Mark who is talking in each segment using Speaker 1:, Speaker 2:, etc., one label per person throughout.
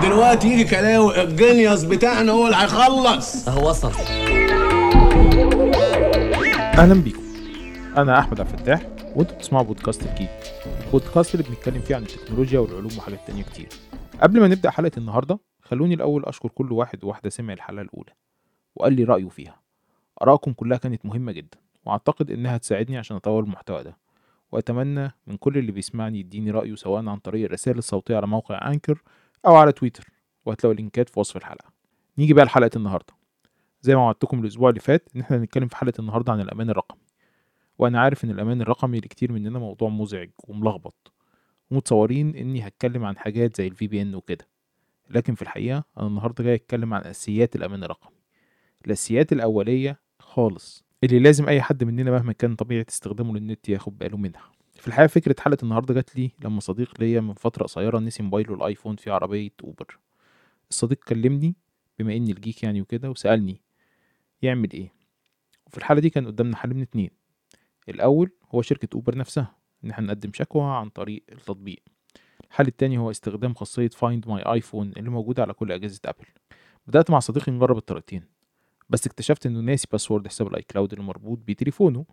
Speaker 1: دلوقتي يجي كلاوي الجنيوس بتاعنا هو اللي هيخلص.
Speaker 2: اهو وصل.
Speaker 3: أهلا بيكم. أنا أحمد عبد الفتاح وأنتوا بتسمعوا بودكاست الجيل. البودكاست اللي بنتكلم فيه عن التكنولوجيا والعلوم وحاجات تانية كتير. قبل ما نبدأ حلقة النهارده خلوني الأول أشكر كل واحد وواحدة سمع الحلقة الأولى وقال لي رأيه فيها. آرائكم كلها كانت مهمة جدا وأعتقد إنها تساعدني عشان أطور المحتوى ده. وأتمنى من كل اللي بيسمعني يديني رأيه سواء عن طريق الرسائل الصوتية على موقع انكر أو على تويتر وهتلاقوا اللينكات في وصف الحلقة. نيجي بقى لحلقة النهارده. زي ما وعدتكم الأسبوع اللي فات إن إحنا هنتكلم في حلقة النهارده عن الأمان الرقمي. وأنا عارف إن الأمان الرقمي لكتير مننا موضوع مزعج وملخبط. ومتصورين إني هتكلم عن حاجات زي ال VPN وكده. لكن في الحقيقة أنا النهارده جاي أتكلم عن أساسيات الأمان الرقمي. الأساسيات الأولية خالص اللي لازم أي حد مننا مهما كان طبيعه استخدامه للنت ياخد باله منها. في الحقيقة فكرة حلقة النهارده جات لي لما صديق ليا من فترة قصيرة نسي موبايله الآيفون في عربية أوبر. الصديق كلمني بما إني ال geek يعني وكده وسألني يعمل إيه؟ وفي الحاله دي كان قدامنا حل من اتنين. الأول هو شركة أوبر نفسها إن إحنا نقدم شكوى عن طريق التطبيق. الحل التاني هو استخدام خاصية Find My iPhone اللي موجودة على كل أجهزة ابل بدأت مع صديقي نجرب الطريقتين بس اكتشفت إنه ناسي password حساب ال iCloud اللي مربوط بتليفونه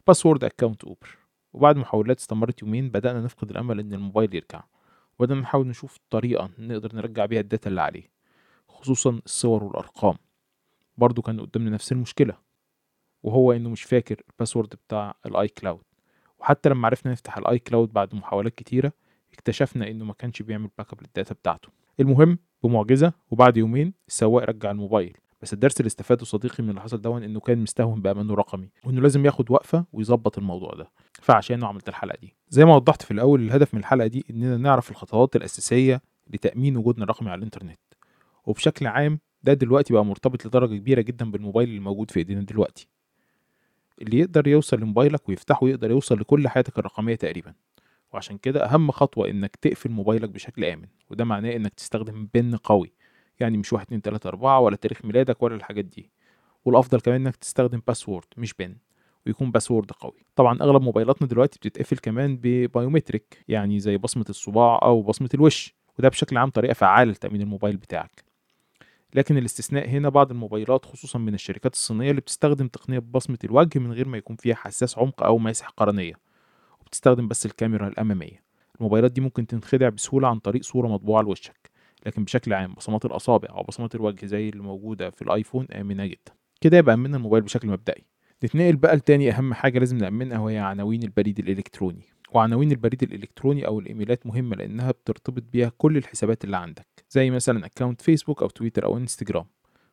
Speaker 3: و password account أوبر. وبعد محاولات استمرت يومين بدأنا نفقد الأمل إن الموبايل يرجع. وبدأنا نحاول نشوف طريقة نقدر نرجع بيها ال data اللي عليه خصوصا الصور والأرقام. برضو كان قدامنا نفس المشكلة وهو إنه مش فاكر ال password بتاع ال iCloud. وحتى لما عرفنا نفتح ال iCloud بعد محاولات كتيرة اكتشفنا إنه ما كانش بيعمل backup لل data بتاعته. المهم بمعجزة وبعد يومين السواق رجع الموبايل. بس الدرس اللي استفاده صديقي من اللي حصل دون إنه كان مستهون بامانه الرقمي وإنه لازم ياخد وقفة ويظبط الموضوع ده. فعشانه عملت الحلقة دي. زي ما وضحت في الأول الهدف من الحلقة دي إننا نعرف الخطوات الأساسية لتأمين وجودنا الرقمي على الإنترنت. وبشكل عام ده دلوقتي بقى مرتبط لدرجة كبيرة جدا بالموبايل اللي موجود في إيدينا دلوقتي. اللي يقدر يوصل لموبايلك ويفتحه يقدر يوصل لكل حياتك الرقمية تقريبا. وعشان كده أهم خطوة إنك تقفل موبايلك بشكل آمن وده معناه إنك تستخدم بن قوي. يعني مش واحد اتنين تلاتة أربعة ولا تاريخ ميلادك ولا الحاجات دي. والأفضل كمان إنك تستخدم password مش PIN ويكون password قوي. طبعا أغلب موبايلاتنا دلوقتي بتتقفل كمان ب biometric يعني زي بصمة الصباع أو بصمة الوش وده بشكل عام طريقة فعالة لتأمين الموبايل بتاعك. لكن الاستثناء هنا بعض الموبايلات خصوصا من الشركات الصينية اللي بتستخدم تقنية بصمة الوجه من غير ما يكون فيها حساس عمق أو ماسح قرنية وبتستخدم بس الكاميرا الأمامية. الموبايلات دي ممكن تنخدع بسهولة عن طريق صورة مطبوعة لوشك. لكن بشكل عام بصمات الأصابع أو بصمات الوجه زي اللي موجودة في الآيفون آمنة جدا. كده يبقى امنا الموبايل بشكل مبدئي. نتنقل بقى لتاني أهم حاجة لازم نأمنها وهي عناوين البريد الإلكتروني. وعناوين البريد الإلكتروني أو الإيميلات مهمة لأنها بترتبط بيها كل الحسابات اللي عندك زي مثلا account فيسبوك أو تويتر أو إنستجرام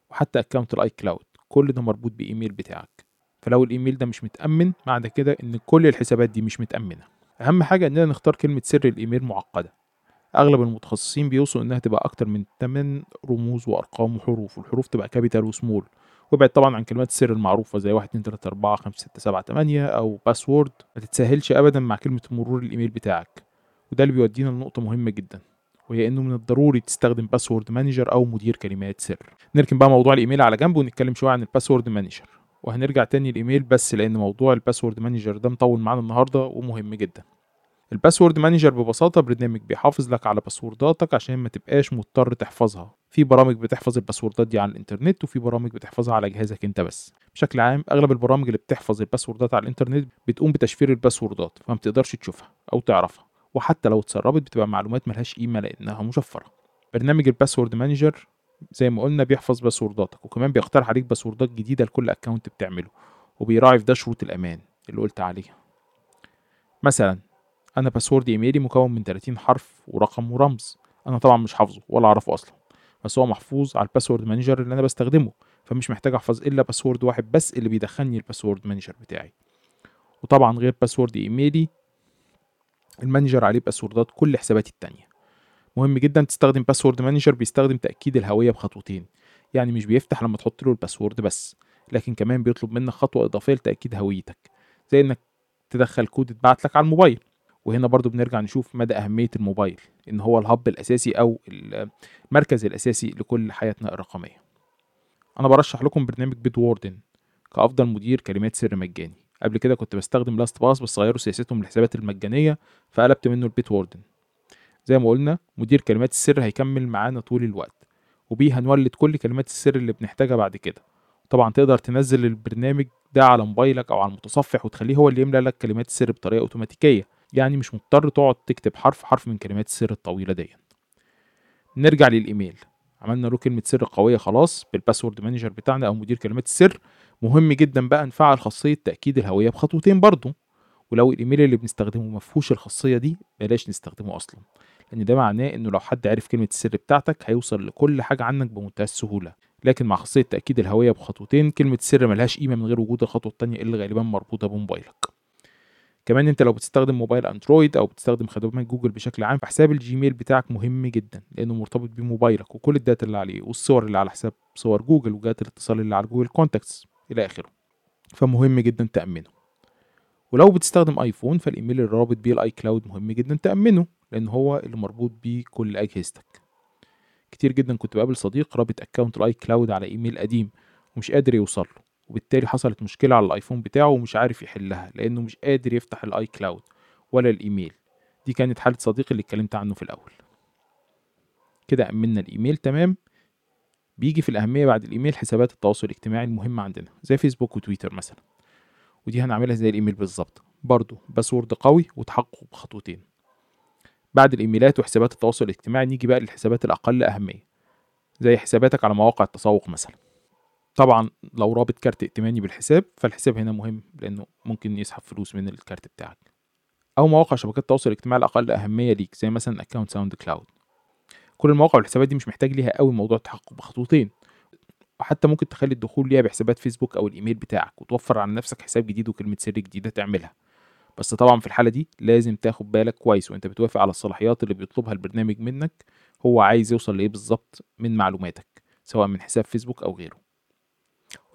Speaker 3: وحتى account ال iCloud كل ده مربوط بإيميل بتاعك. فلو الإيميل ده مش متأمن معنى كده إن كل الحسابات دي مش متأمنة. أهم حاجة إننا نختار كلمة سر الإيميل معقدة. أغلب المتخصصين بيوصوا إنها تبقى أكتر من 8 رموز وأرقام وحروف والحروف تبقى capital و small وابعد طبعا عن كلمات السر المعروفة زي 1 2 3 4 5 6 7 8 أو password ما تتساهلش ابدا مع كلمة مرور الإيميل بتاعك. وده اللي بيودينا لنقطة مهمة جدا وهي إنه من الضروري تستخدم password manager أو مدير كلمات سر. نركن بقى موضوع الإيميل على جنب ونتكلم شوية عن ال password manager وهنرجع تاني الايميل بس لأن موضوع ال password manager ده مطول معانا النهارده ومهم جدا. ال password manager ببساطة برنامج بيحافظ لك على باسورداتك عشان ما تبقاش مضطر تحفظها. في برامج بتحفظ الباسوردات دي على الإنترنت وفي برامج بتحفظها على جهازك أنت بس. بشكل عام أغلب البرامج اللي بتحفظ الباسوردات على الإنترنت بتقوم بتشفير الباسوردات فما بتقدرش تشوفها أو تعرفها. وحتى لو اتسربت بتبقى معلومات ملهاش قيمة لأنها مشفرة. برنامج ال password manager زي ما قلنا بيحفظ باسورداتك وكمان بيقترح عليك باسوردات جديدة لكل account بتعمله وبيراعي في ده شروط الأمان اللي قلت عليها. مثلا أنا password إيميلي مكون من 30 حرف ورقم ورمز. أنا طبعا مش حافظه ولا أعرفه أصلا. بس هو محفوظ على ال password manager اللي أنا بستخدمه. فمش محتاج أحفظ إلا password واحد بس اللي بيدخلني ال password manager بتاعي. وطبعا غير password إيميلي ال manager عليه باسوردات كل حساباتي التانية. مهم جدا تستخدم password manager بيستخدم تأكيد الهوية بخطوتين. يعني مش بيفتح لما تحط له ال password بس لكن كمان بيطلب منك خطوة إضافية لتأكيد هويتك. زي إنك تدخل كود اتبعت لك على الموبايل. وهنا برضو بنرجع نشوف مدى أهمية الموبايل إن هو ال hub الأساسي أو المركز الأساسي لكل حياتنا الرقمية. أنا برشح لكم برنامج Bitwarden كأفضل مدير كلمات سر مجاني. قبل كده كنت بستخدم LastPass بس غيروا سياستهم للحسابات المجانية فقلبت منه ل Bitwarden. زي ما قلنا مدير كلمات السر هيكمل معانا طول الوقت وبيه هنولد كل كلمات السر اللي بنحتاجها بعد كده. طبعا تقدر تنزل البرنامج ده على موبايلك أو على المتصفح وتخليه هو اللي يملى لك كلمات السر بطريقة أوتوماتيكية. يعني مش مضطر تقعد تكتب حرف حرف من كلمات السر الطويلة دي نرجع للإيميل. عملنا له كلمة سر قوية خلاص بال password manager بتاعنا أو مدير كلمات السر. مهم جدا بقى نفعل خاصية تأكيد الهوية بخطوتين برضه ولو الإيميل اللي بنستخدمه مفهوش الخاصية دي بلاش نستخدمه أصلا. لأن ده معناه إنه لو حد عرف كلمة السر بتاعتك هيوصل لكل حاجة عنك بمنتهى السهولة. لكن مع خاصية تأكيد الهوية بخطوتين كلمة السر ملهاش قيمة من غير وجود الخطوة التانية اللي غالبا مربوطة بموبايلك. كمان انت لو بتستخدم موبايل اندرويد أو بتستخدم خدمات جوجل بشكل عام فحساب الجيميل بتاعك مهم جدا لأنه مرتبط بموبايلك وكل ال data اللي عليه والصور اللي على حساب صور جوجل وجهات الاتصال اللي على Google Contacts إلى آخره. فمهم جدا تأمنه. ولو بتستخدم آيفون فالإيميل اللي رابط بيه ال iCloud مهم جدا تأمنه لأن هو اللي مربوط بيه كل أجهزتك. كتير جدا كنت بقابل صديق رابط account ال iCloud على إيميل قديم ومش قادر يوصل له. وبالتالي حصلت مشكلة على الآيفون بتاعه ومش عارف يحلها لأنه مش قادر يفتح ال iCloud ولا الايميل دي كانت حالة صديقي اللي اتكلمت عنه في الأول. كده امنا الإيميل تمام؟ بيجي في الأهمية بعد الإيميل حسابات التواصل الاجتماعي المهمة عندنا زي فيسبوك وتويتر مثلا. ودي هنعملها زي الإيميل بالظبط. برضه password قوي وتحقق بخطوتين. بعد الإيميلات وحسابات التواصل الاجتماعي نيجي بقى للحسابات الأقل أهمية زي حساباتك على مواقع التسوق مثلا. طبعا لو رابط كارت ائتماني بالحساب فالحساب هنا مهم لأنه ممكن يسحب فلوس من الكارت بتاعك. أو مواقع شبكات التواصل الاجتماعي الأقل أهمية ليك زي مثلا account SoundCloud كل المواقع والحسابات دي مش محتاج ليها قوي موضوع التحقق بخطوتين. وحتى ممكن تخلي الدخول ليها بحسابات فيسبوك أو الإيميل بتاعك وتوفر على نفسك حساب جديد وكلمة سر جديدة تعملها. بس طبعا في الحالة دي لازم تاخد بالك كويس وأنت بتوافق على الصلاحيات اللي بيطلبها البرنامج منك هو عايز يوصل لإيه بالظبط من معلوماتك سواء من حساب فيسبوك أو غيره.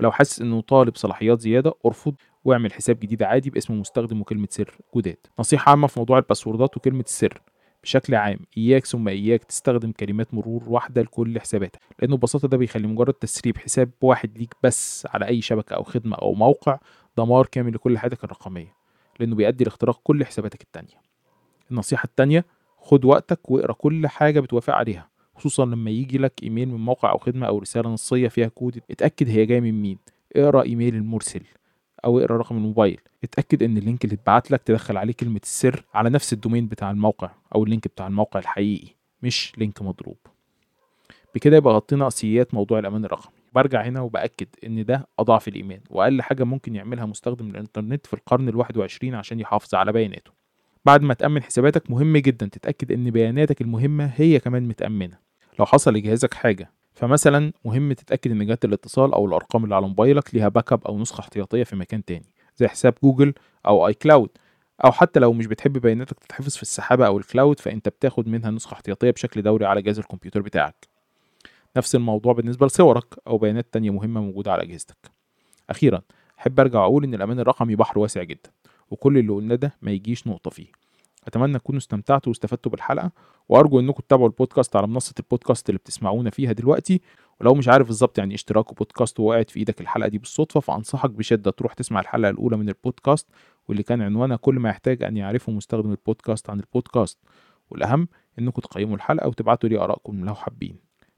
Speaker 3: ولو حاسس إنه طالب صلاحيات زيادة ارفض واعمل حساب جديد عادي باسم مستخدم وكلمة سر جداد. نصيحة عامة في موضوع الباسوردات وكلمة السر بشكل عام. إياك ثم إياك تستخدم كلمات مرور واحدة لكل حساباتك لأنه ببساطة ده بيخلي مجرد تسريب حساب واحد ليك بس على أي شبكة أو خدمة أو موقع دمار كامل لكل حياتك الرقمية لأنه بيؤدي لاختراق كل حساباتك التانية. النصيحة التانية خد وقتك واقرأ كل حاجة بتوافق عليها. خصوصا لما يجي لك إيميل من موقع أو خدمة أو رسالة نصية فيها كود اتأكد هي جاية من مين. اقرأ إيميل المرسل أو اقرأ رقم الموبايل. اتأكد إن ال link اللي اتبعت لك تدخل عليه كلمة السر على نفس ال domain بتاع الموقع أو ال link بتاع الموقع الحقيقي مش link مضروب. بكده يبقى غطينا أساسيات موضوع الأمان الرقمي. برجع هنا وبأكد إن ده أضعف الايمان وأقل حاجة ممكن يعملها مستخدم الإنترنت في القرن الواحد وعشرين عشان يحافظ على بياناته. بعد ما تأمن حساباتك مهم جدا تتأكد إن بياناتك المهمة هي كمان متأمنة. لو حصل لجهازك حاجة فمثلا مهم تتأكد إن جهات الاتصال أو الأرقام اللي على موبايلك ليها backup أو نسخة احتياطية في مكان تاني زي حساب جوجل أو iCloud أو حتى لو مش بتحب بياناتك تتحفظ في السحابة أو الكلاود فأنت بتاخد منها نسخة احتياطية بشكل دوري على جهاز الكمبيوتر بتاعك. نفس الموضوع بالنسبة لصورك أو بيانات تانية مهمة موجودة على اجهزتك أخيرا أحب أرجع أقول إن الأمان الرقمي بحر واسع جدا وكل اللي قلناه ده ما يجيش نقطة فيه. أتمنى تكونوا استمتعتوا واستفدتوا بالحلقة وأرجو إنكم تتابعوا البودكاست على منصة البودكاست اللي بتسمعونا فيها دلوقتي ولو مش عارف بالظبط يعني اشتراك وبودكاست ووقعت في إيدك الحلقة دي بالصدفة فأنصحك بشدة تروح تسمع الحلقة الأولى من البودكاست واللي كان عنوانها كل ما يحتاج أن يعرفه مستخدم البودكاست عن البودكاست والأهم إنكم تقيموا الحلقة وتبعتوا لي آرائكم لو حابين.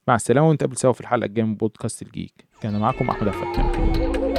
Speaker 3: مع السلامة ونتقابل سوا في الحلقة الجاية من بودكاست الجيك. كان معاكم أحمد الفتاح